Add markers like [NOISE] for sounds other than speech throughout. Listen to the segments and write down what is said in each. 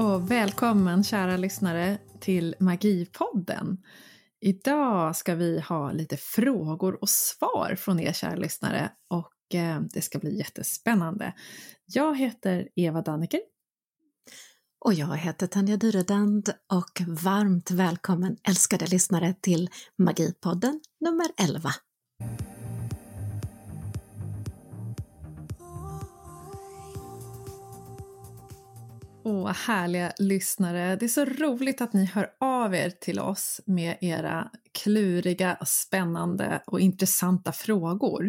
och välkommen kära lyssnare till Magipodden. Idag ska vi ha lite frågor och svar från er kära lyssnare och eh, det ska bli jättespännande. Jag heter Eva Danneker. Och jag heter Tanja Dyredand och varmt välkommen älskade lyssnare till Magipodden nummer 11. Åh, härliga lyssnare. Det är så roligt att ni hör av er till oss med era kluriga, spännande och intressanta frågor.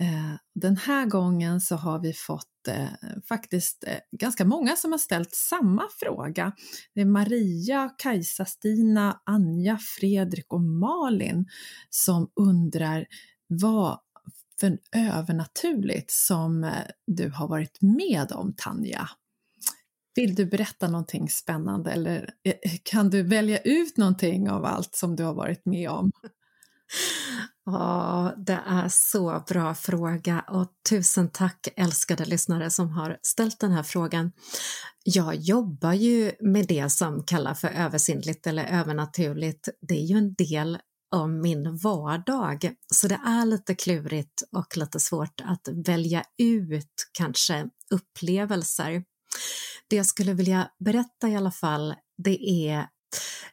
Eh, den här gången så har vi fått eh, faktiskt eh, ganska många som har ställt samma fråga. Det är Maria, Kajsa, Stina, Anja, Fredrik och Malin som undrar vad för övernaturligt som eh, du har varit med om, Tanja? Vill du berätta någonting spännande eller eh, kan du välja ut någonting av allt som du har varit med om? [LAUGHS] Ja, det är så bra fråga och tusen tack älskade lyssnare som har ställt den här frågan. Jag jobbar ju med det som kallas för översinnligt eller övernaturligt. Det är ju en del av min vardag, så det är lite klurigt och lite svårt att välja ut kanske upplevelser. Det jag skulle vilja berätta i alla fall, det är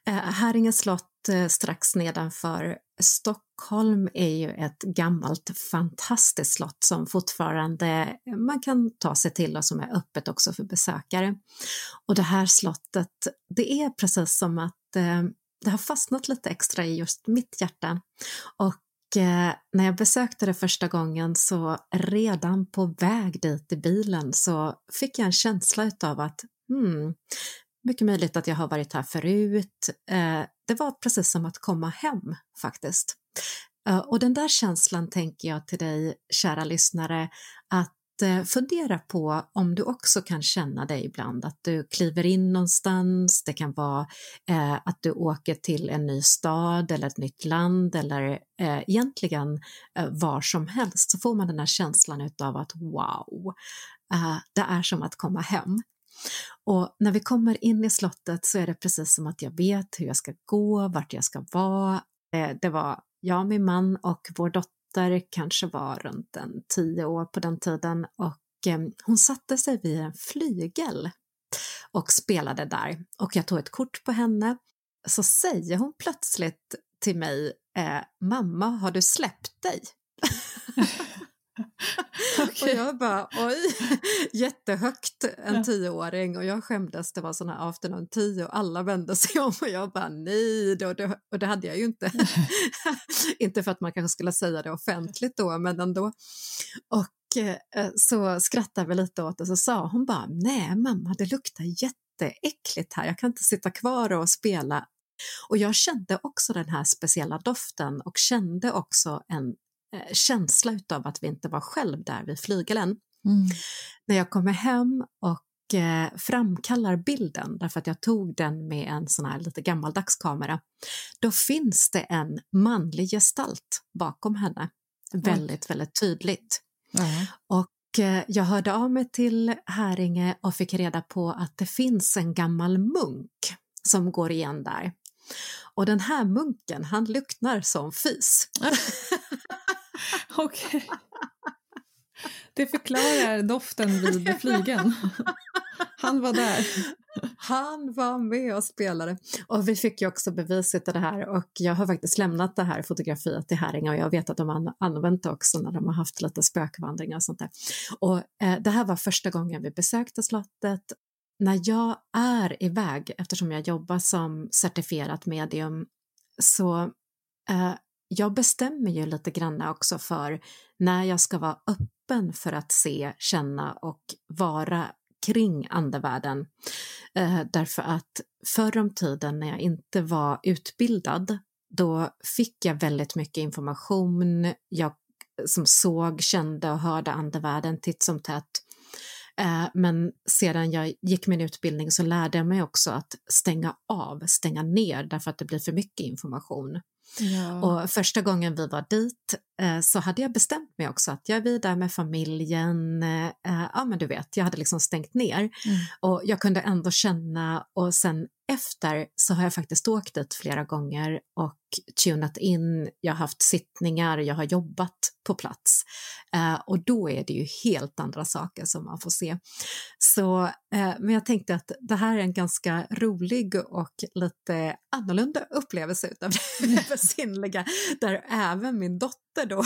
eh, Häringe slott eh, strax nedanför Stockholm är ju ett gammalt fantastiskt slott som fortfarande eh, man kan ta sig till och som är öppet också för besökare. Och det här slottet, det är precis som att eh, det har fastnat lite extra i just mitt hjärta. Och Eh, när jag besökte det första gången så redan på väg dit i bilen så fick jag en känsla av att hmm, mycket möjligt att jag har varit här förut. Eh, det var precis som att komma hem faktiskt. Eh, och den där känslan tänker jag till dig, kära lyssnare, att Eh, fundera på om du också kan känna dig ibland, att du kliver in någonstans, det kan vara eh, att du åker till en ny stad eller ett nytt land eller eh, egentligen eh, var som helst så får man den här känslan av att wow, eh, det är som att komma hem. Och när vi kommer in i slottet så är det precis som att jag vet hur jag ska gå, vart jag ska vara. Eh, det var jag, min man och vår dotter dotter kanske var runt en tio år på den tiden och eh, hon satte sig vid en flygel och spelade där och jag tog ett kort på henne. Så säger hon plötsligt till mig, eh, mamma har du släppt dig? [LAUGHS] okay. Och jag bara oj, [LAUGHS] jättehögt en ja. tioåring och jag skämdes, det var sån här afternoon tea och alla vände sig [LAUGHS] om och jag bara nej, då, det, och det hade jag ju inte. [LAUGHS] inte för att man kanske skulle säga det offentligt då, men ändå. Och eh, så skrattade vi lite åt det så sa hon bara nej mamma, det luktar jätteäckligt här, jag kan inte sitta kvar och spela och jag kände också den här speciella doften och kände också en Eh, känsla av att vi inte var själv där vid flygelen. Mm. När jag kommer hem och eh, framkallar bilden, därför att jag tog den med en sån här lite gammaldags kamera, då finns det en manlig gestalt bakom henne, väldigt, väldigt tydligt. Mm. Och eh, jag hörde av mig till Häringe och fick reda på att det finns en gammal munk som går igen där. Och den här munken, han luktar som fis. [LAUGHS] [LAUGHS] Okej. Okay. Det förklarar doften vid flygen. Han var där. Han var med och spelade. Och vi fick ju också beviset till det här och jag har faktiskt lämnat det här fotografiet till Häringe och jag vet att de har använt det också när de har haft lite spökvandringar och sånt där. Och eh, det här var första gången vi besökte slottet. När jag är iväg, eftersom jag jobbar som certifierat medium, så eh, jag bestämmer ju lite grann också för när jag ska vara öppen för att se, känna och vara kring andevärlden. Eh, därför att förr om tiden när jag inte var utbildad, då fick jag väldigt mycket information. Jag som såg, kände och hörde andevärlden titt som tätt. Eh, men sedan jag gick min utbildning så lärde jag mig också att stänga av, stänga ner därför att det blir för mycket information. Ja. Och första gången vi var dit eh, så hade jag bestämt mig också att jag är där med familjen, eh, ja men du vet, jag hade liksom stängt ner mm. och jag kunde ändå känna och sen efter så har jag faktiskt åkt dit flera gånger och tunat in, jag har haft sittningar, jag har jobbat på plats eh, och då är det ju helt andra saker som man får se. Så, eh, men jag tänkte att det här är en ganska rolig och lite annorlunda upplevelse utav [LAUGHS] [LAUGHS] det besinnliga där även min dotter då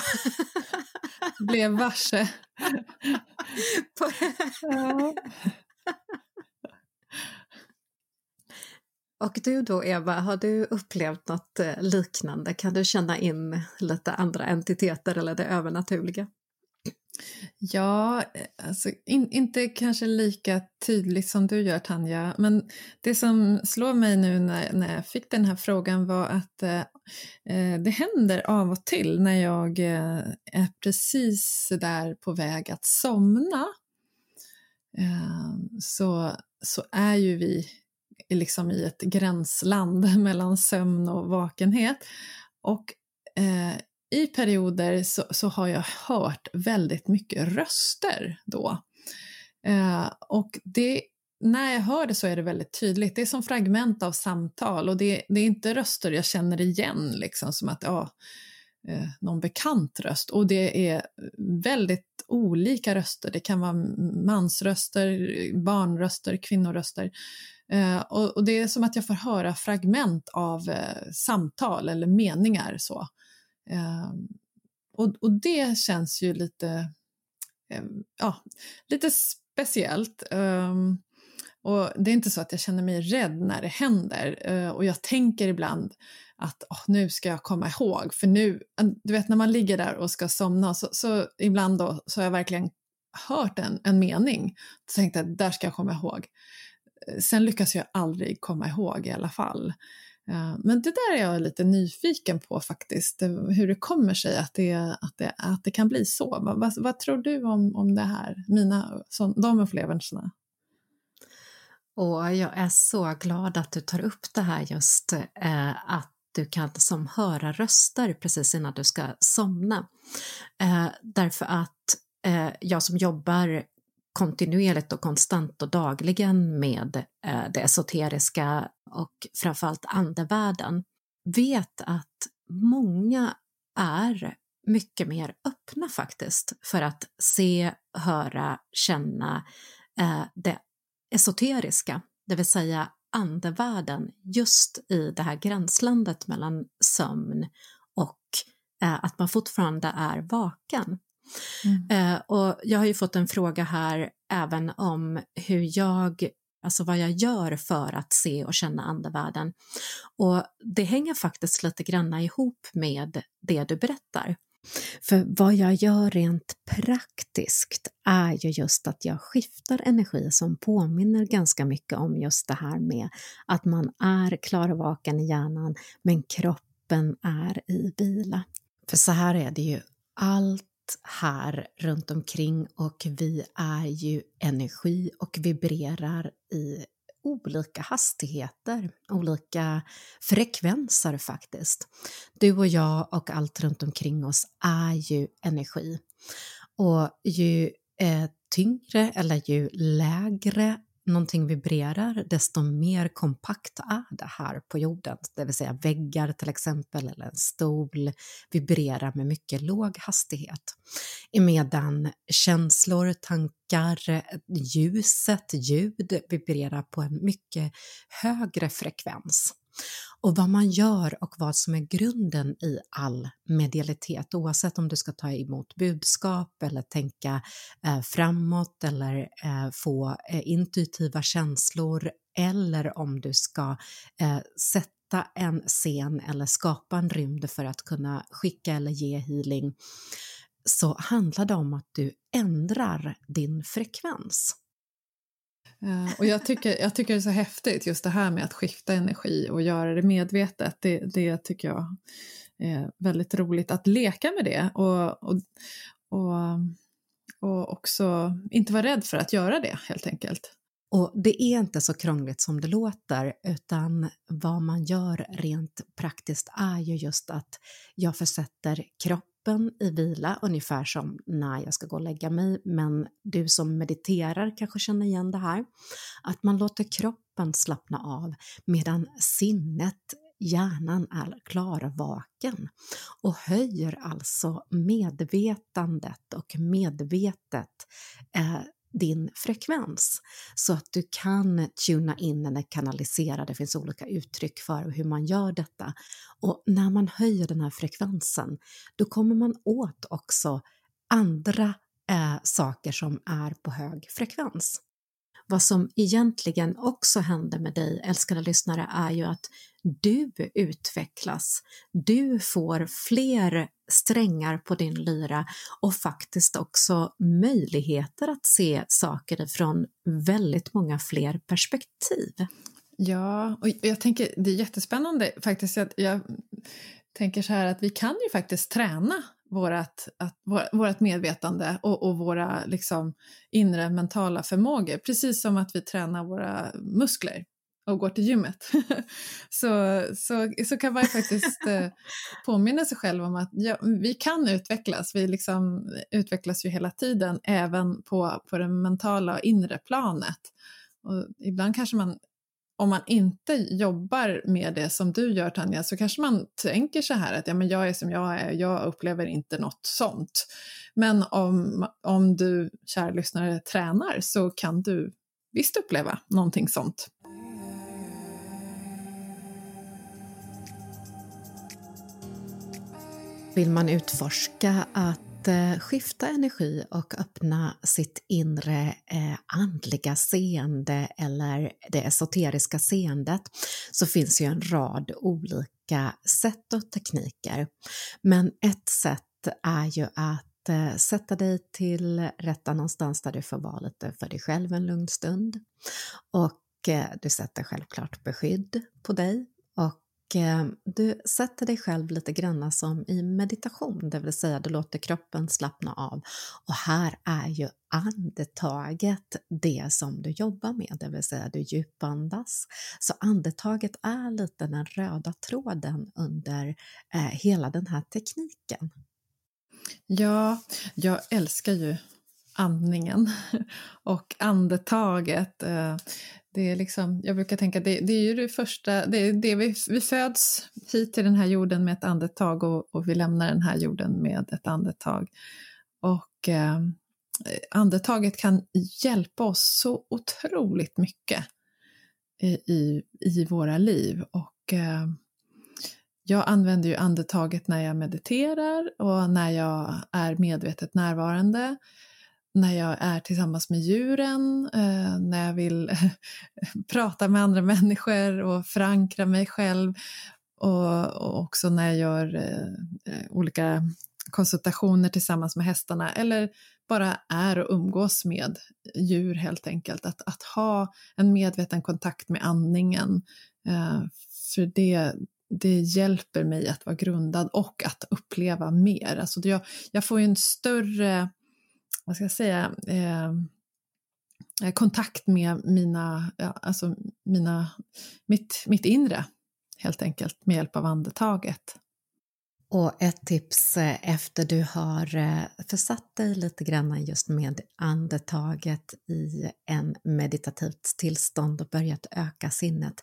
[LAUGHS] blev varse. ja. Och du då Eva, har du upplevt något eh, liknande? Kan du känna in lite andra entiteter eller det övernaturliga? Ja, eh, alltså in, inte kanske lika tydligt som du gör Tanja, men det som slår mig nu när, när jag fick den här frågan var att eh, eh det händer av och till när jag eh, är precis där på väg att somna. Eh, så, så är ju vi liksom i ett gränsland [LAUGHS] mellan sömn och vakenhet. Och eh, i perioder så, så, har jag hört väldigt mycket röster då. Eh, och det, när jag hör det så är det väldigt tydligt. Det är som fragment av samtal och det, det är inte röster jag känner igen, liksom som att ja, eh, någon bekant röst. Och det är väldigt olika röster. Det kan vara mansröster, barnröster, kvinnoröster. Eh, och, och, det är som att jag får höra fragment av eh, samtal eller meningar. så. Eh, och, och, det känns ju lite, eh, ja, lite speciellt. Ehm, och det är inte så att jag känner mig rädd när det händer. Ehm, och jag tänker ibland att oh, nu ska jag komma ihåg, för nu, du vet när man ligger där och ska somna så, så ibland då så har jag verkligen hört en, en mening. och tänkte att där ska jag komma ihåg. Sen lyckas jag aldrig komma ihåg i alla fall. Men det där är jag lite nyfiken på faktiskt, eh, hur det kommer sig att det, att det, att det kan bli så. Vad, vad tror du om, om det här, mina, de upplevelserna? Och jag är så glad att du tar upp det här just eh, att du kan som höra röster precis innan du ska somna. Eh, därför att eh, jag som jobbar kontinuerligt och konstant och dagligen med eh, det esoteriska och framförallt andevärlden vet att många är mycket mer öppna faktiskt för att se, höra, känna eh, det esoteriska, det vill säga andevärlden just i det här gränslandet mellan sömn och eh, att man fortfarande är vaken. Mm. Eh, och jag har ju fått en fråga här även om hur jag alltså vad jag gör för att se och känna andevärlden. Och det hänger faktiskt lite grann ihop med det du berättar. För vad jag gör rent praktiskt är ju just att jag skiftar energi som påminner ganska mycket om just det här med att man är klar och vaken i hjärnan men kroppen är i vila. För så här är det ju, allt här runt omkring och vi är ju energi och vibrerar i olika hastigheter, olika frekvenser faktiskt. Du och jag och allt runt omkring oss är ju energi. Och ju eh, tyngre eller ju lägre någonting vibrerar, desto mer kompakt är det här på jorden. Det vill säga väggar till exempel, eller en stol vibrerar med mycket låg hastighet. Medan känslor, tankar, ljuset, ljud vibrerar på en mycket högre frekvens. Och vad man gör och vad som är grunden i all medialitet, oavsett om du ska ta emot budskap eller tänka eh, framåt eller eh, få eh, intuitiva känslor eller om du ska eh, sätta en scen eller skapa en rymd för att kunna skicka eller ge healing så handlar det om att du ändrar din frekvens. Eh, och jag tycker, jag tycker det är så häftigt just det här med att skifta energi och göra det medvetet. Det, det tycker jag är väldigt roligt att leka med det och, och, och, och också inte vara rädd för att göra det helt enkelt. Och det är inte så krångligt som det låter, utan vad man gör rent praktiskt är ju just att jag försätter kroppen i vila, ungefär som när jag ska gå och lägga mig, men du som mediterar kanske känner igen det här, att man låter kroppen slappna av medan sinnet hjärnan är klarvaken och höjer alltså medvetandet och medvetet eh, din frekvens så att du kan tuna in eller kanalisera. Det finns olika uttryck för hur man gör detta. Och när man höjer den här frekvensen, då kommer man åt också andra eh, saker som är på hög frekvens. Vad som egentligen också händer med dig, älskade lyssnare, är ju att du utvecklas. Du får fler strängar på din lyra och faktiskt också möjligheter att se saker från väldigt många fler perspektiv. Ja, och jag tänker det är jättespännande faktiskt. Jag, jag tänker så här att vi kan ju faktiskt träna vårat, att, vårat medvetande och, och, våra liksom, inre mentala förmågor, precis som att vi tränar våra muskler och går till gymmet. [LAUGHS] så, så, så kan man faktiskt eh, [LAUGHS] påminna sig själv om att ja, vi kan utvecklas. Vi liksom utvecklas ju hela tiden, även på, på det mentala och inre planet. Och ibland kanske man om man inte jobbar med det som du gör Tanja så kanske man tänker så här att ja, men jag är som jag är, jag upplever inte något sånt. Men om, om du, kära lyssnare, tränar så kan du visst uppleva någonting sånt. Vill man utforska att eh, skifta energi och öppna sitt inre eh, andliga seende eller det esoteriska seendet så finns ju en rad olika sätt och tekniker. Men ett sätt är ju att eh, sätta dig till rätta någonstans där du får vara lite för dig själv en lugn stund. Och eh, du sätter självklart beskydd på dig Eh, du sätter dig själv lite grann som i meditation, det vill säga du låter kroppen slappna av. Och här är ju andetaget det som du jobbar med, det vill säga du djupandas. Så andetaget är lite den röda tråden under eh, hela den här tekniken. Ja, jag älskar ju andningen [LAUGHS] och andetaget. Eh, det är liksom, jag brukar tänka det, det är ju det första, det är det vi, vi föds hit till den här jorden med ett andetag och, och vi lämnar den här jorden med ett andetag. Och eh, andetaget kan hjälpa oss så otroligt mycket i, i, i våra liv. Och eh, jag använder ju andetaget när jag mediterar och när jag är medvetet närvarande när jag är tillsammans med djuren, eh, när jag vill [LAUGHS] prata med andra människor och förankra mig själv och, också när jag gör eh, eh, olika konsultationer tillsammans med hästarna eller bara är och umgås med djur helt enkelt. Att, att ha en medveten kontakt med andningen. För det, det hjälper mig att vara grundad och att uppleva mer. Alltså jag, jag får ju en större vad ska jag säga, eh, eh, kontakt med mina, ja, alltså mina, mitt, mitt inre helt enkelt med hjälp av andetaget. Och ett tips eh, efter du har eh, försatt dig lite grann just med andetaget i en meditativt tillstånd och börjat öka sinnet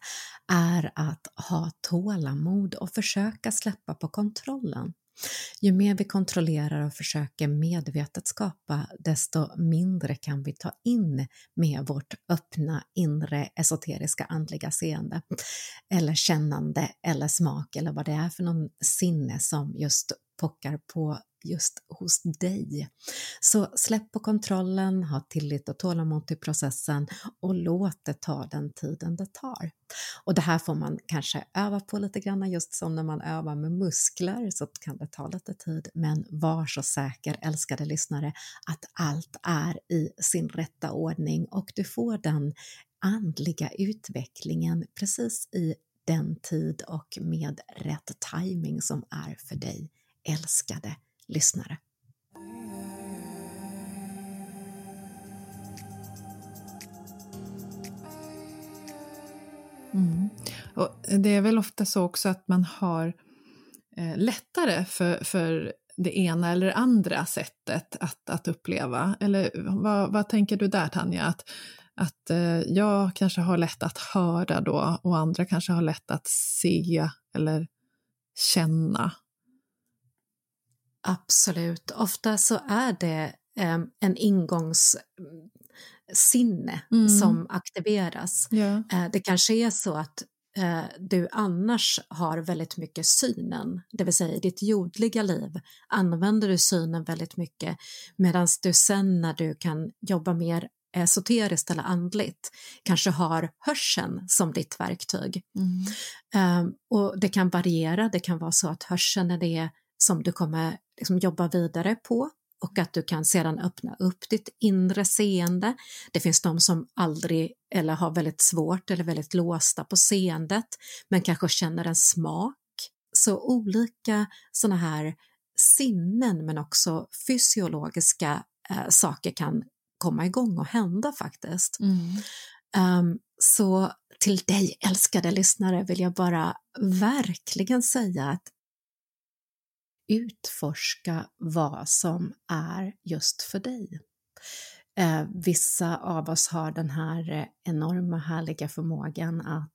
är att ha tålamod och försöka släppa på kontrollen. Ju mer vi kontrollerar och försöker medvetet skapa, desto mindre kan vi ta in med vårt öppna inre esoteriska andliga seende. Eller kännande eller smak eller vad det är för någon sinne som just pockar på just hos dig. Så släpp på kontrollen, ha tillit och tålamod till processen och låt det ta den tiden det tar. Och det här får man kanske öva på lite grann, just som när man övar med muskler så kan det ta lite tid. Men var så säker, älskade lyssnare, att allt är i sin rätta ordning och du får den andliga utvecklingen precis i den tid och med rätt timing som är för dig, älskade lyssnare. Mm. Och det är väl ofta så också att man har eh, lättare för, för det ena eller andra sättet att, att uppleva? Eller vad, vad tänker du där Tanja? Att, att eh, jag kanske har lätt att höra då och andra kanske har lätt att se eller känna? Absolut. Ofta så är det eh, en ingångssinne mm. som aktiveras. Ja. Eh, det kanske är så att eh, du annars har väldigt mycket synen, det vill säga i ditt jordliga liv använder du synen väldigt mycket medan du sen när du kan jobba mer esoteriskt eller andligt kanske har hörseln som ditt verktyg. Mm. Um, och det kan variera, det kan vara så att hörseln är det som du kommer liksom jobba vidare på och att du kan sedan öppna upp ditt inre seende. Det finns de som aldrig eller har väldigt svårt eller väldigt låsta på seendet men kanske känner en smak. Så olika sådana här sinnen men också fysiologiska eh, saker kan komma igång och hända faktiskt. Mm. Um, så till dig älskade lyssnare vill jag bara verkligen säga att utforska vad som är just för dig. Eh, vissa av oss har den här eh, enorma härliga förmågan att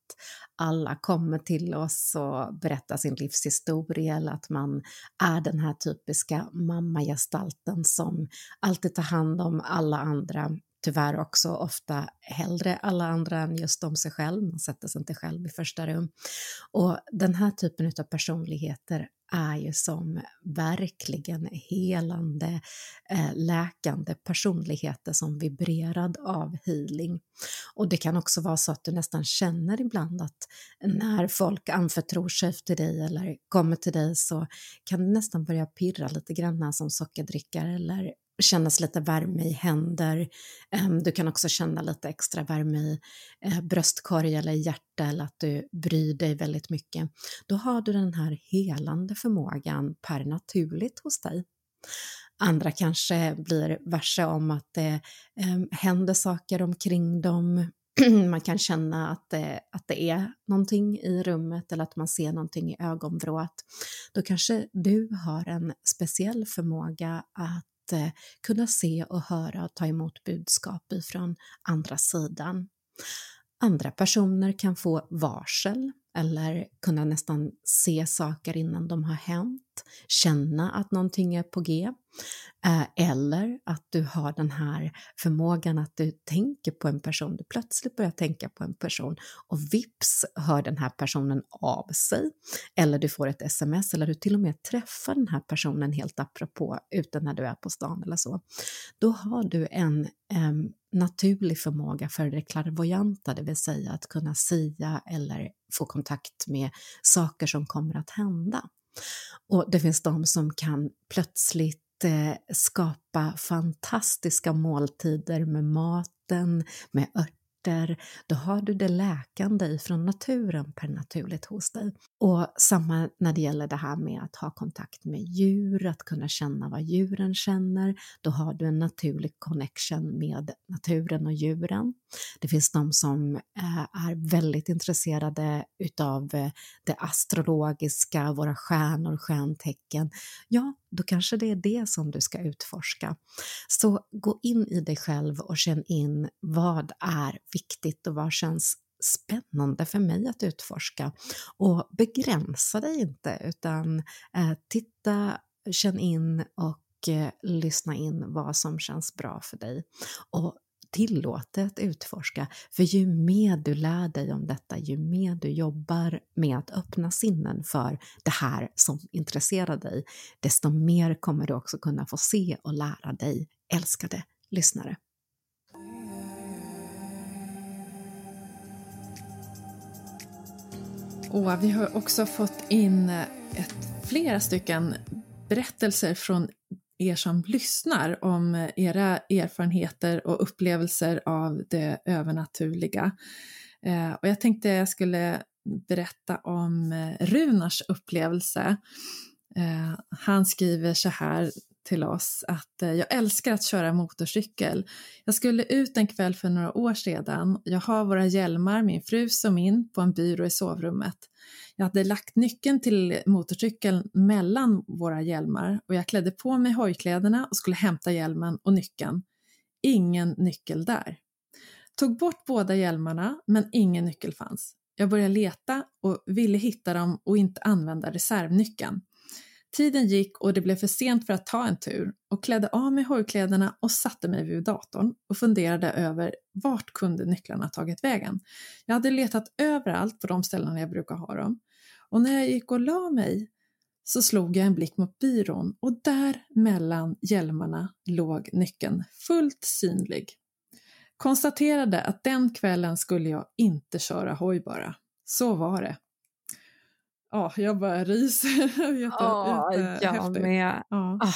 alla kommer till oss och berättar sin livshistoria eller att man är den här typiska mammagestalten som alltid tar hand om alla andra tyvärr också ofta hellre alla andra än just om sig själv, man sätter sig inte själv i första rum. Och den här typen av personligheter är ju som verkligen helande, eh, läkande personligheter som vibrerad av healing. Och det kan också vara så att du nästan känner ibland att när folk anförtror sig till dig eller kommer till dig så kan det nästan börja pirra lite grann som sockerdrickare eller kännas lite värme i händer. Ehm, du kan också känna lite extra värme i eh, bröstkorg eller hjärta eller att du bryr dig väldigt mycket. Då har du den här helande förmågan per naturligt hos dig. Andra kanske blir varse om att det händer saker omkring dem. [CLEARS THROAT] Man kan känna att det, att det är någonting i rummet eller att man ser någonting i ögonvrået. Då kanske du har en speciell förmåga att Eh, kunna se och höra och ta emot budskap ifrån andra sidan. Andra personer kan få varsel eller kunna nästan se saker innan de har hänt, känna att någonting är på G. Eh, eller att du har den här förmågan att du tänker på en person, du plötsligt börjar tänka på en person och vips hör den här personen av sig. Eller du får ett sms eller du till och med träffar den här personen helt apropå ute när du är på stan eller så. Då har du en eh, naturlig förmåga för det klarvoyanta, det vill säga att kunna sia eller få kontakt med saker som kommer att hända. Och det finns de som kan plötsligt eh, skapa fantastiska måltider med maten, med örter, då har du det läkande ifrån naturen per naturligt hos dig. Och samma när det gäller det här med att ha kontakt med djur, att kunna känna vad djuren känner, då har du en naturlig connection med naturen och djuren. Det finns de som eh, är väldigt intresserade utav eh, det astrologiska, våra stjärnor, stjärntecken. Ja, då kanske det är det som du ska utforska. Så gå in i dig själv och känn in vad är viktigt och vad känns spännande för mig att utforska. Och begränsa dig inte utan eh, titta, känn in och eh, lyssna in vad som känns bra för dig. Och tillåter att utforska. För ju mer du lär dig om detta, ju mer du jobbar med att öppna sinnen för det här som intresserar dig, desto mer kommer du också kunna få se och lära dig, älskade lyssnare. Och vi har också fått in eh, ett, flera stycken berättelser från er som lyssnar om eh, era erfarenheter och upplevelser av det övernaturliga. Eh, och jag tänkte jag skulle berätta om eh, Runars upplevelse. Eh, han skriver så här till oss att eh, jag älskar att köra motorcykel. Jag skulle ut en kväll för några år sedan. Jag har våra hjälmar, min frus och min, på en byrå i sovrummet. Jag hade lagt nyckeln till motorcykeln mellan våra hjälmar och jag klädde på mig hojkläderna och skulle hämta hjälmen och nyckeln. Ingen nyckel där. Tog bort båda hjälmarna, men ingen nyckel fanns. Jag började leta och ville hitta dem och inte använda reservnyckeln. Tiden gick och det blev för sent för att ta en tur och klädde av mig hojkläderna och satte mig vid datorn och funderade över vart kunde nycklarna tagit vägen. Jag hade letat överallt på de ställen jag brukar ha dem och när jag gick och la mig så slog jag en blick mot byrån och där mellan hjälmarna låg nyckeln fullt synlig. Konstaterade att den kvällen skulle jag inte köra hoj bara. Så var det. Ja, jag bara ryser. [LAUGHS] Jätte, ja, jag med. Ja. Oh.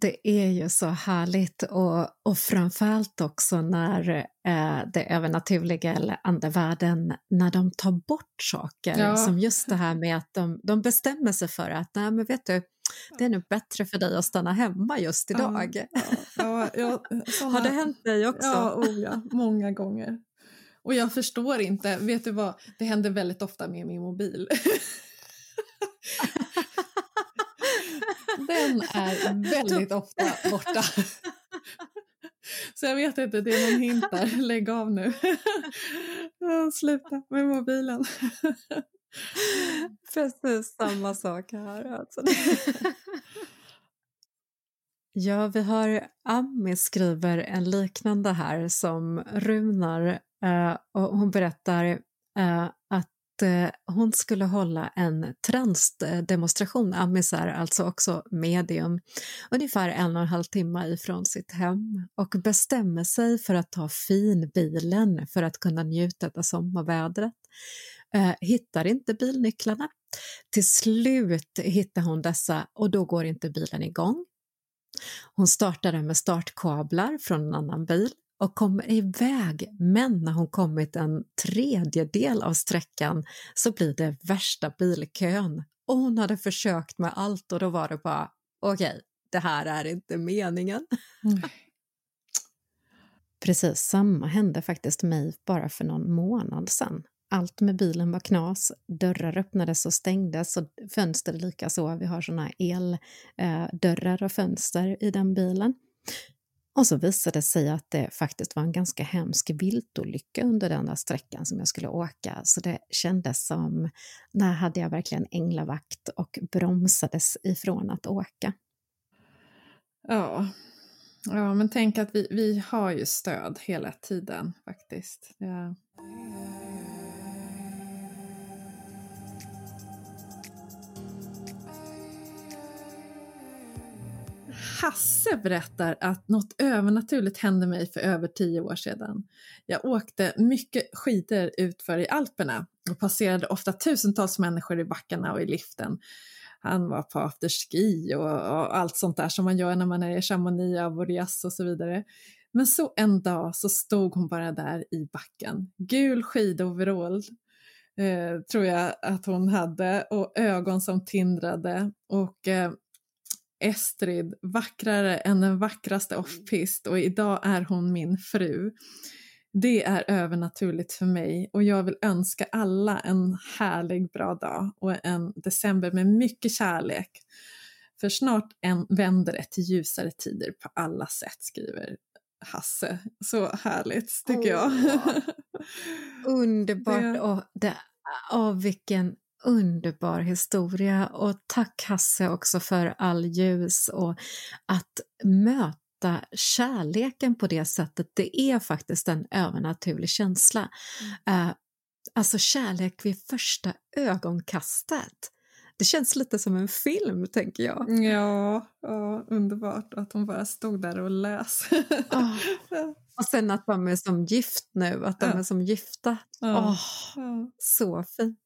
Det är ju så härligt och, och framförallt också när eh, det övernaturliga eller andevärlden, när de tar bort saker. Ja. Som just det här med att de, de bestämmer sig för att, nej men vet du, det är nog bättre för dig att stanna hemma just idag. Ja, ja, ja, [LAUGHS] såna, Har det hänt dig också? Ja, oh ja, många gånger. Och jag förstår inte, vet du vad, det händer väldigt ofta med min mobil. Den är väldigt ofta borta. Så jag vet inte, det är någon hint där. Lägg av nu. Sluta med mobilen. Precis samma sak här. Alltså. Ja, vi har Ami skriver en liknande här som Runar Eh, och hon berättar uh, att uh, hon skulle hålla en transdemonstration, Amis är alltså också medium, ungefär en och en halv timme ifrån sitt hem och bestämmer sig för att ta finbilen för att kunna njuta av sommarvädret. hittar inte bilnycklarna. Till slut hittar hon dessa och då går inte bilen igång. Hon startar den med startkablar från en annan bil och kommer iväg, men när hon kommit en tredjedel av sträckan så blir det värsta bilkön och hon hade försökt med allt och då var det bara okej, okay, det här är inte meningen. Mm. Precis samma hände faktiskt mig bara för någon månad sedan. Allt med bilen var knas, dörrar öppnades och stängdes och fönster likaså. Vi har såna eldörrar och fönster i den bilen. Och så visade det sig att det faktiskt var en ganska hemsk viltolycka under den där sträckan som jag skulle åka. Så det kändes som, när hade jag verkligen änglavakt och bromsades ifrån att åka. Ja, ja men tänk att vi, vi har ju stöd hela tiden faktiskt. Ja. Hasse berättar att något övernaturligt hände mig för över tio år sedan. Jag åkte mycket skidor utför i Alperna och passerade ofta tusentals människor i backarna och i liften. Han var på afterski och, och allt sånt där som man gör när man är i Chamonix, Avoriaz och så vidare. Men så en dag så stod hon bara där i backen, gul skidoverall eh, tror jag att hon hade och ögon som tindrade och eh, Estrid vackrare än den vackraste offpist och idag är hon min fru. Det är övernaturligt för mig och jag vill önska alla en härlig bra dag och en december med mycket kärlek. För snart en vänder det till ljusare tider på alla sätt, skriver Hasse. Så härligt tycker oh, jag. [LAUGHS] Underbart! Det... Och det, oh, vilken underbar historia och tack Hasse också för all ljus och att möta kärleken på det sättet, det är faktiskt en övernaturlig känsla. Mm. Uh, alltså kärlek vid första ögonkastet. Det känns lite som en film, tänker jag. Ja, ja underbart att hon bara stod där och läs. oh. [LAUGHS] Och sen att de är som gift nu, att de ja. är som gifta. Ja. Oh, ja. Så fint.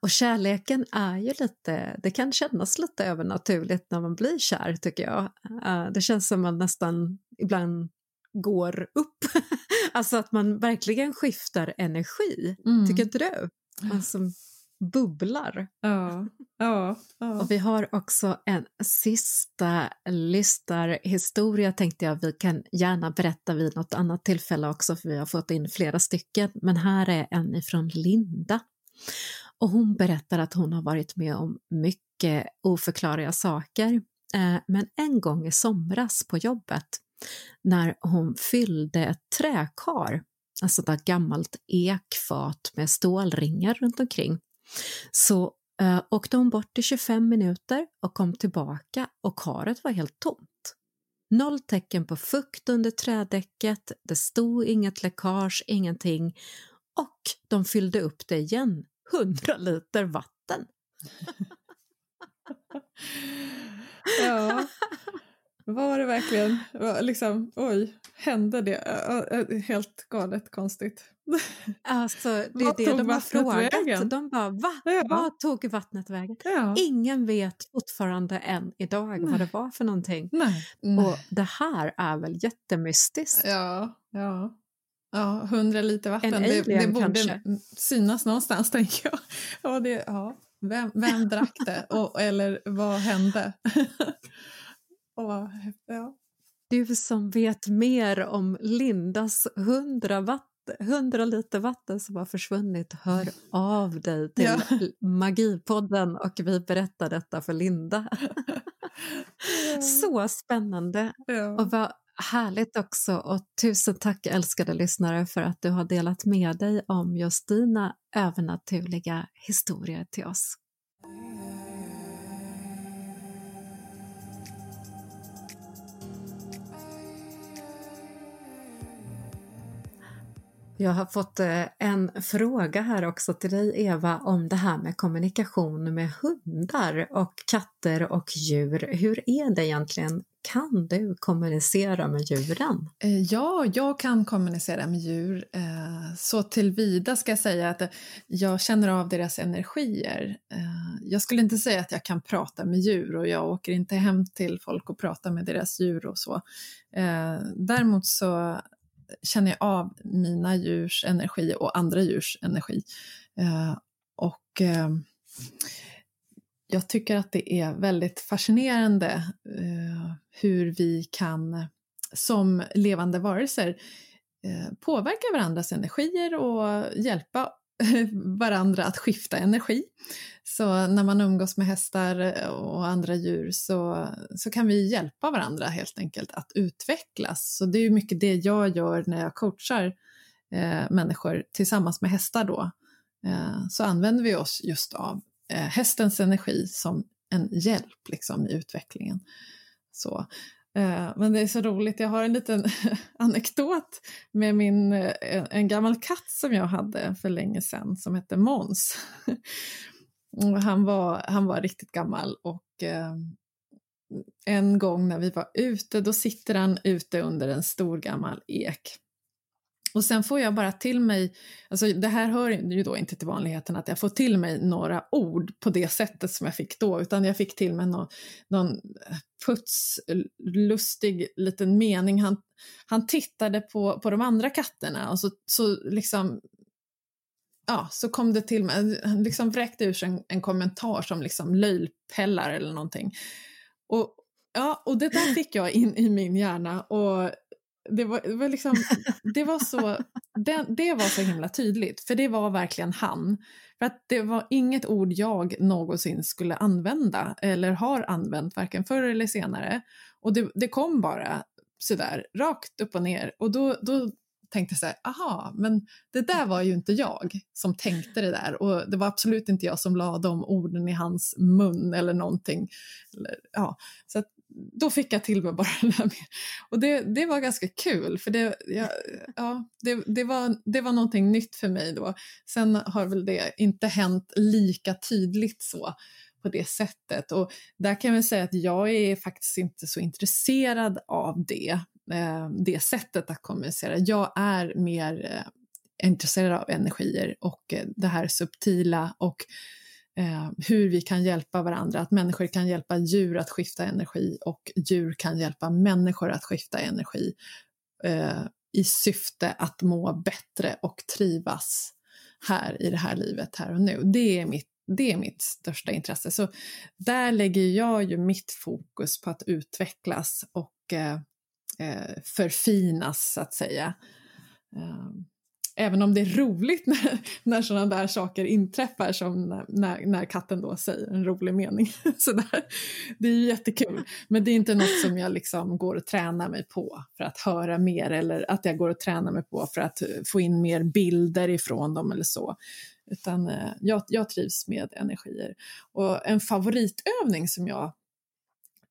Och kärleken är ju lite, det kan kännas lite övernaturligt när man blir kär tycker jag. Uh, det känns som man nästan ibland går upp. [LAUGHS] alltså att man verkligen skiftar energi, mm. tycker inte du? Alltså, bubblar. Ja, ja, ja. Och vi har också en sista lystarhistoria tänkte jag vi kan gärna berätta vid något annat tillfälle också för vi har fått in flera stycken. Men här är en ifrån Linda. Och hon berättar att hon har varit med om mycket oförklarliga saker. Eh, men en gång i somras på jobbet när hon fyllde ett träkar, alltså ett gammalt ekfat med stålringar runt omkring, så eh, åkte hon bort i 25 minuter och kom tillbaka och karet var helt tomt. Noll tecken på fukt under trädäcket, det stod inget läckage, ingenting och de fyllde upp det igen, 100 liter vatten. [LAUGHS] ja. Var det verkligen, liksom, oj, hände det? Helt galet konstigt. [LAUGHS] Alltså, det är det de har frågat. Vägen? De bara, va? Ja. Vad tog vattnet vägen? Ja. Ingen vet fortfarande än idag Nej. vad det var för någonting. Nej. Och det här är väl jättemystiskt? Ja, ja. Ja, hundra liter vatten, det, det, borde kanske. synas någonstans [LAUGHS] tänker jag. Ja, det, ja. Vem, vem drack det? Och, eller vad hände? [LAUGHS] Och, ja. Du som vet mer om Lindas hundra, vatten, 100 liter vatten som har försvunnit, hör av dig [LAUGHS] till ja. Magipodden och vi berättar detta för Linda. [LAUGHS] Ja. Så spännande! Ja. Och vad härligt också och tusen tack älskade lyssnare för att du har delat med dig om just dina övernaturliga historier till oss. Jag har fått eh, en fråga här också till dig Eva om det här med kommunikation med hundar och katter och djur. Hur är det egentligen? Kan du kommunicera med djuren? Eh, ja, jag kan kommunicera med djur. Eh, så tillvida ska jag säga att jag känner av deras energier. Jag skulle inte säga att jag kan prata med djur och jag åker inte hem till folk och pratar med deras djur och så. Däremot så känner jag av mina djurs energi och andra djurs energi. Eh, och eh, jag tycker att det är väldigt fascinerande eh, hur vi kan som levande varelser eh, påverka varandras energier och hjälpa [LAUGHS] varandra att skifta energi. Så när man umgås med hästar och andra djur så, så kan vi hjälpa varandra helt enkelt att utvecklas. Så det är mycket det jag gör när jag coachar eh, människor tillsammans med hästar då. Eh, så använder vi oss just av eh, hästens energi som en hjälp liksom, i utvecklingen. Så. Eh, men det är så roligt, jag har en liten [LAUGHS] anekdot med min, eh, en gammal katt som jag hade för länge sedan som hette Måns. [LAUGHS] Han var, han var riktigt gammal och eh, en gång när vi var ute, då sitter han ute under en stor gammal ek. Och sen får jag bara till mig, alltså det här hör ju då inte till vanligheten att jag får till mig några ord på det sättet som jag fick då, utan jag fick till mig någon, någon putslustig liten mening. Han, han tittade på, på de andra katterna och så, så liksom ja, så kom det till mig, han liksom vräkte ur sig en, en kommentar som liksom löjlpellar eller någonting. Och, ja, och det där fick jag in i min hjärna och det var, det var liksom, det var så, [LAUGHS] det, det var så himla tydligt, för det var verkligen han. För att det var inget ord jag någonsin skulle använda eller har använt varken förr eller senare. Och det, det kom bara sådär rakt upp och ner och då, då tänkte så här, aha, men det där var ju inte jag som tänkte det där och det var absolut inte jag som la de orden i hans mun eller någonting. Eller, ja, så då fick jag till mig bara [LAUGHS] det där med. Och det, det var ganska kul för det, ja, ja, det, det, var, det var någonting nytt för mig då. Sen har väl det inte hänt lika tydligt så på det sättet och där kan jag säga att jag är faktiskt inte så intresserad av det eh, det sättet att kommunicera. Jag är mer eh, intresserad av energier och eh, det här subtila och eh, hur vi kan hjälpa varandra, att människor kan hjälpa djur att skifta energi och djur kan hjälpa människor att skifta energi eh, i syfte att må bättre och trivas här i det här livet, här och nu. Det är mitt, det är mitt största intresse. Så där lägger jag ju mitt fokus på att utvecklas och eh, eh förfinas, så att säga. Um, Även om det är roligt [LAUGHS] när, när sådana där saker inträffar som när, när katten då säger en rolig mening. [LAUGHS] Så där. Det är ju jättekul. Men det är inte något som jag liksom går och tränar mig på för att höra mer eller att jag går och tränar mig på för att få in mer bilder ifrån dem eller så. Utan eh, jag, jag trivs med energier. Och en favoritövning som jag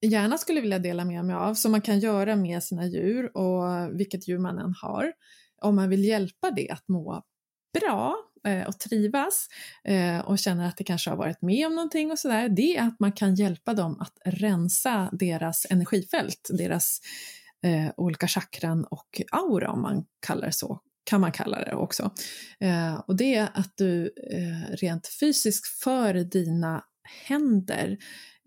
gärna skulle vilja dela med mig av, som man kan göra med sina djur och vilket djur man än har, om man vill hjälpa det att må bra eh, och trivas eh, och känner att det kanske har varit med om någonting och sådär, det är att man kan hjälpa dem att rensa deras energifält, deras eh, olika chakran och aura om man kallar det så, kan man kalla det också. Eh, och det är att du eh, rent fysiskt för dina händer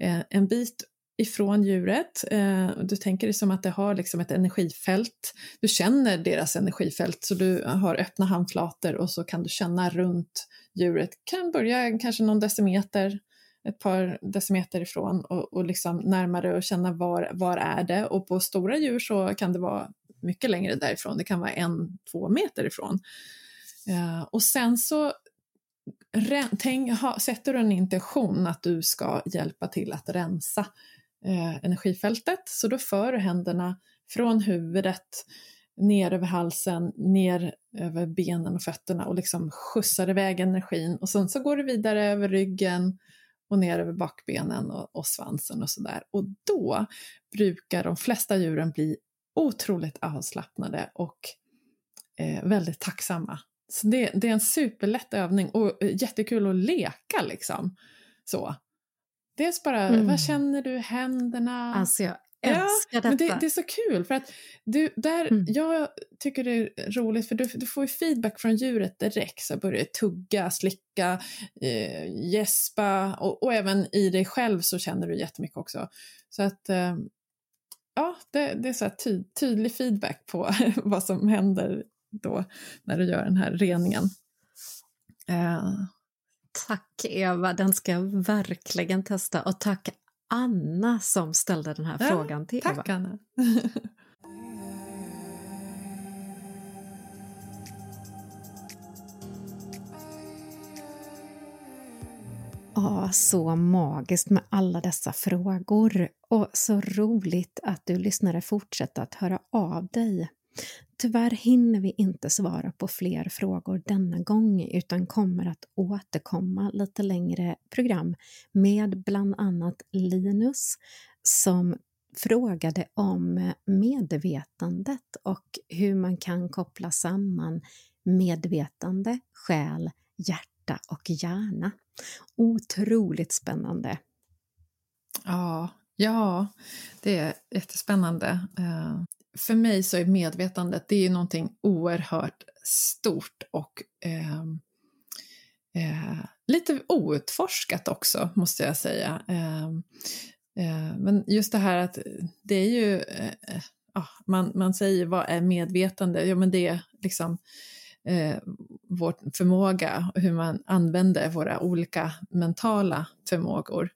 eh, en bit ifrån djuret. Eh, du tänker det som att det har liksom ett energifält. Du känner deras energifält, så du har öppna handflator och så kan du känna runt djuret. Kan börja kanske någon decimeter, ett par decimeter ifrån och, och liksom närmare och känna var, var är det. Och på stora djur så kan det vara mycket längre därifrån, det kan vara en, två meter ifrån. Eh, och sen så tänk, ha, sätter du en intention att du ska hjälpa till att rensa eh, energifältet. Så då för du händerna från huvudet ner över halsen, ner över benen och fötterna och liksom skjutsar iväg energin och sen så går du vidare över ryggen och ner över bakbenen och, och svansen och sådär. Och då brukar de flesta djuren bli otroligt avslappnade och eh, väldigt tacksamma. Så det, det, är en superlätt övning och eh, jättekul att leka liksom. Så. Dels bara, mm. vad känner du, händerna? Alltså jag älskar ja, detta. Men det, det, är så kul för att du, där, mm. jag tycker det är roligt för du, du får ju feedback från djuret direkt, så börjar tugga, slicka, eh, gäspa och, och, även i dig själv så känner du jättemycket också. Så att eh, ja, det, det är så ty, tydlig feedback på [LAUGHS] vad som händer då när du gör den här reningen. Uh, Tack Eva, den ska jag verkligen testa. Och tack Anna som ställde den här ja, frågan till tack, Eva. Tack Anna. [LAUGHS] Ja, så magiskt med alla dessa frågor och så roligt att du lyssnare fortsätter att höra av dig. Tyvärr hinner vi inte svara på fler frågor denna gång utan kommer att återkomma lite längre program med bland annat Linus som frågade om medvetandet och hur man kan koppla samman medvetande, själ, hjärta och hjärna. Otroligt spännande. Ja, ja, det är jättespännande. Eh, för mig så är medvetandet det är någonting oerhört stort och eh, eh, lite outforskat också, måste jag säga. Ehm, eh, men just det här att det är ju, eh, man, man säger vad är medvetande? Ja, men det är liksom eh, vår förmåga, hur man använder våra olika mentala förmågor.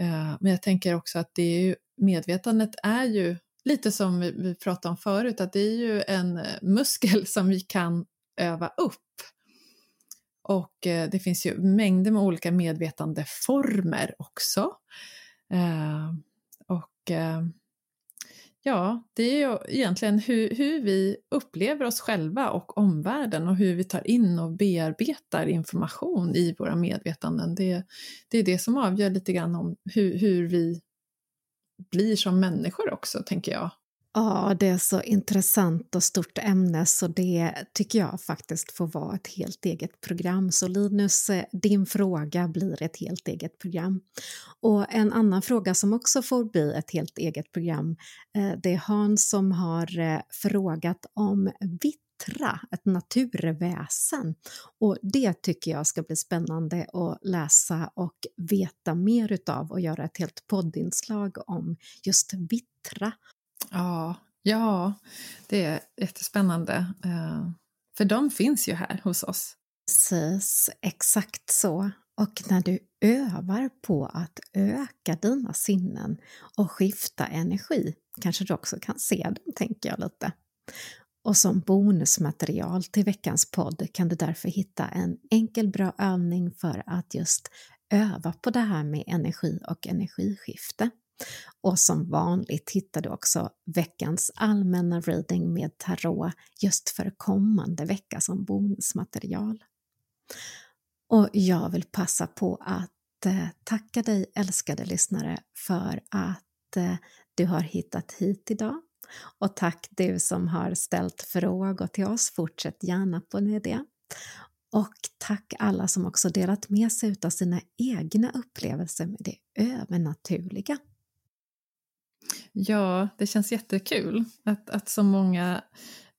Eh, men jag tänker också att det är ju, medvetandet är ju lite som vi pratade om förut, att det är ju en eh, muskel som vi kan öva upp. Och eh, det finns ju mängder med olika medvetandeformer också. Eh, och eh, ja, det är ju egentligen hur, hur vi upplever oss själva och omvärlden och hur vi tar in och bearbetar information i våra medvetanden. Det, det är det som avgör lite grann om hur, hur vi blir som människor också, tänker jag. Ja, det är så intressant och stort ämne så det tycker jag faktiskt får vara ett helt eget program. Så Linus, eh, din fråga blir ett helt eget program. Och en annan fråga som också får bli ett helt eget program, eh, det är Hans som har eh, frågat om vitt vittra, ett naturväsen. Och det tycker jag ska bli spännande att läsa och veta mer utav och göra ett helt poddinslag om just vittra. Ja, ja det är jättespännande. Uh, för de finns ju här hos oss. Precis, exakt så. Och när du övar på att öka dina sinnen och skifta energi kanske du också kan se dem, tänker jag lite. Och som bonusmaterial till veckans podd kan du därför hitta en enkel bra övning för att just öva på det här med energi och energiskifte. Och som vanligt hittar du också veckans allmänna reading med tarot just för kommande vecka som bonusmaterial. Och jag vill passa på att eh, tacka dig älskade lyssnare för att eh, du har hittat hit idag. Och tack du som har ställt frågor till oss, fortsätt gärna på det. Och tack alla som också delat med sig av sina egna upplevelser med det övernaturliga. Ja, det känns jättekul att, att så många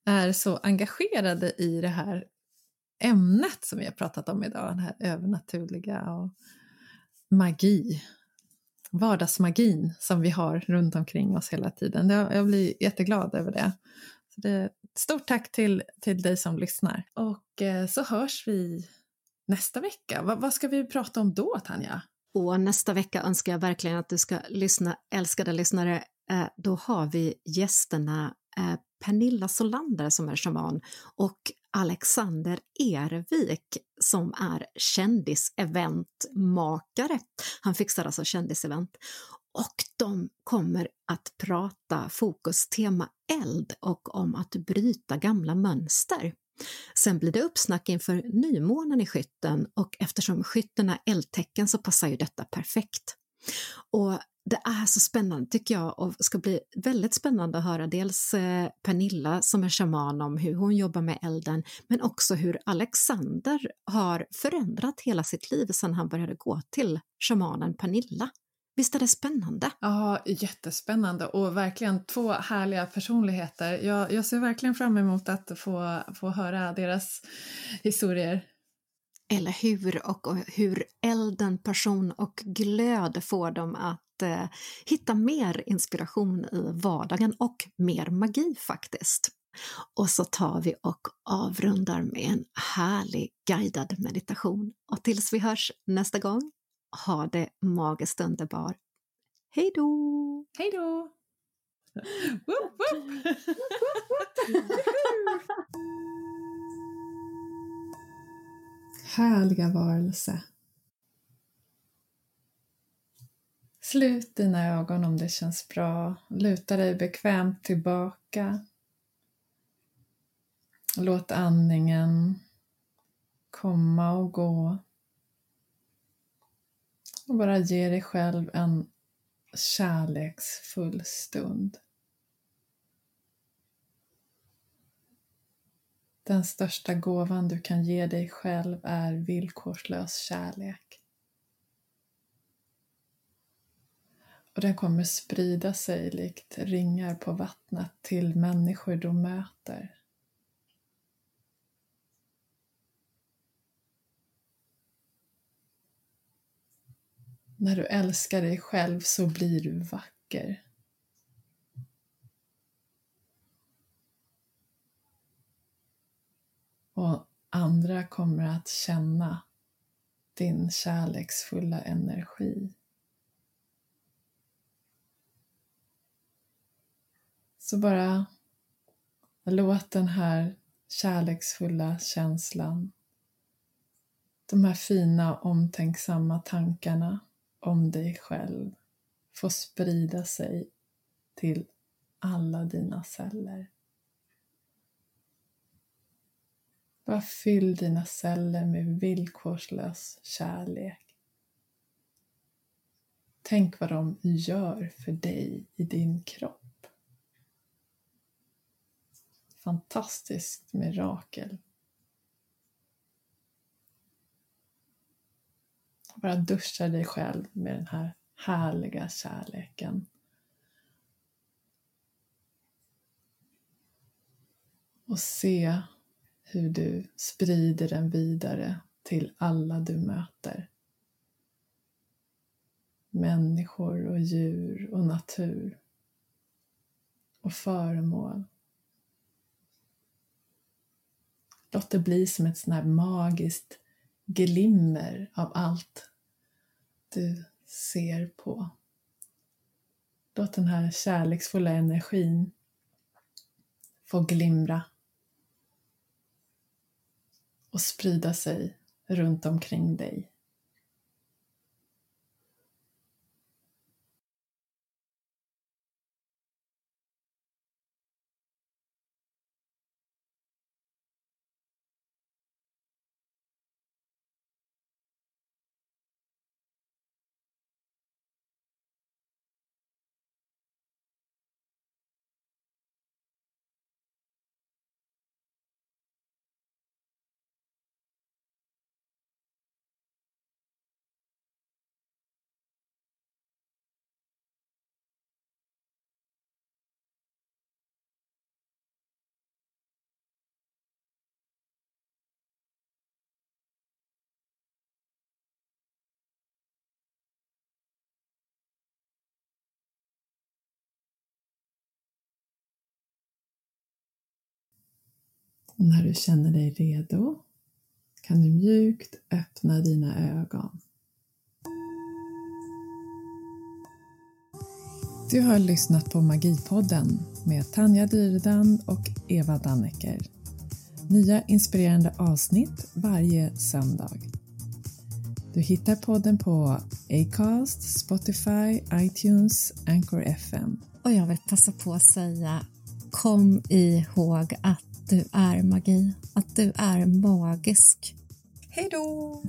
är så engagerade i det här ämnet som vi har pratat om idag, det här övernaturliga och magi. Vardagsmagin som vi har runt omkring oss hela tiden. Jag blir jätteglad över det. Så det stort tack till, till dig som lyssnar. Och eh, så hörs vi nästa vecka. Va, vad ska vi prata om då, Tanja? Och nästa vecka önskar jag verkligen att du ska lyssna, älskade lyssnare. Eh, då har vi gästerna eh, Pernilla Solander som är shaman och Alexander Ervik som är kändiseventmakare. Han fixar alltså kändisevent och de kommer att prata fokustema eld och om att bryta gamla mönster. Sen blir det uppsnack inför nymånen i skytten och eftersom skytten är eldtecken så passar ju detta perfekt. Och det är så spännande tycker jag och ska bli väldigt spännande att höra dels eh, Pernilla som är shaman om hur hon jobbar med elden men också hur Alexander har förändrat hela sitt liv sedan han började gå till shamanen Pernilla. Visst är det spännande? Ja, jättespännande och verkligen två härliga personligheter. Jag, jag ser verkligen fram emot att få, få höra deras historier. Eller hur? Och hur elden, passion och glöd får dem att eh, hitta mer inspiration i vardagen och mer magi faktiskt. Och så tar vi och avrundar med en härlig guidad meditation. Och tills vi hörs nästa gång, ha det magiskt underbar. Hej då! Hej då! [LAUGHS] Härliga varelse. Slut dina ögon om det känns bra. Luta dig bekvämt tillbaka. Låt andningen komma och gå. Och bara ge dig själv en kärleksfull stund. Den största gåvan du kan ge dig själv är villkorslös kärlek. Och den kommer sprida sig likt ringar på vattnet till människor du möter. När du älskar dig själv så blir du vacker. Och andra kommer att känna din kärleksfulla energi. Så bara låt den här kärleksfulla känslan, de här fina omtänksamma tankarna om dig själv få sprida sig till alla dina celler. Bara fyll dina celler med villkorslös kärlek. Tänk vad de gör för dig i din kropp. Fantastiskt mirakel. Bara duscha dig själv med den här härliga kärleken. Och se hur du sprider den vidare till alla du möter. Människor och djur och natur och föremål. Låt det bli som ett sånt här magiskt glimmer av allt du ser på. Låt den här kärleksfulla energin få glimra och sprida sig runt omkring dig. Och när du känner dig redo kan du mjukt öppna dina ögon. Du har lyssnat på Magipodden med Tanja Dyrdan och Eva Dannecker. Nya inspirerande avsnitt varje söndag. Du hittar podden på Acast, Spotify, iTunes, Anchor FM. Och jag vill passa på att säga kom ihåg att du är magi, att du är magisk. Hej då!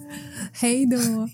Hej då!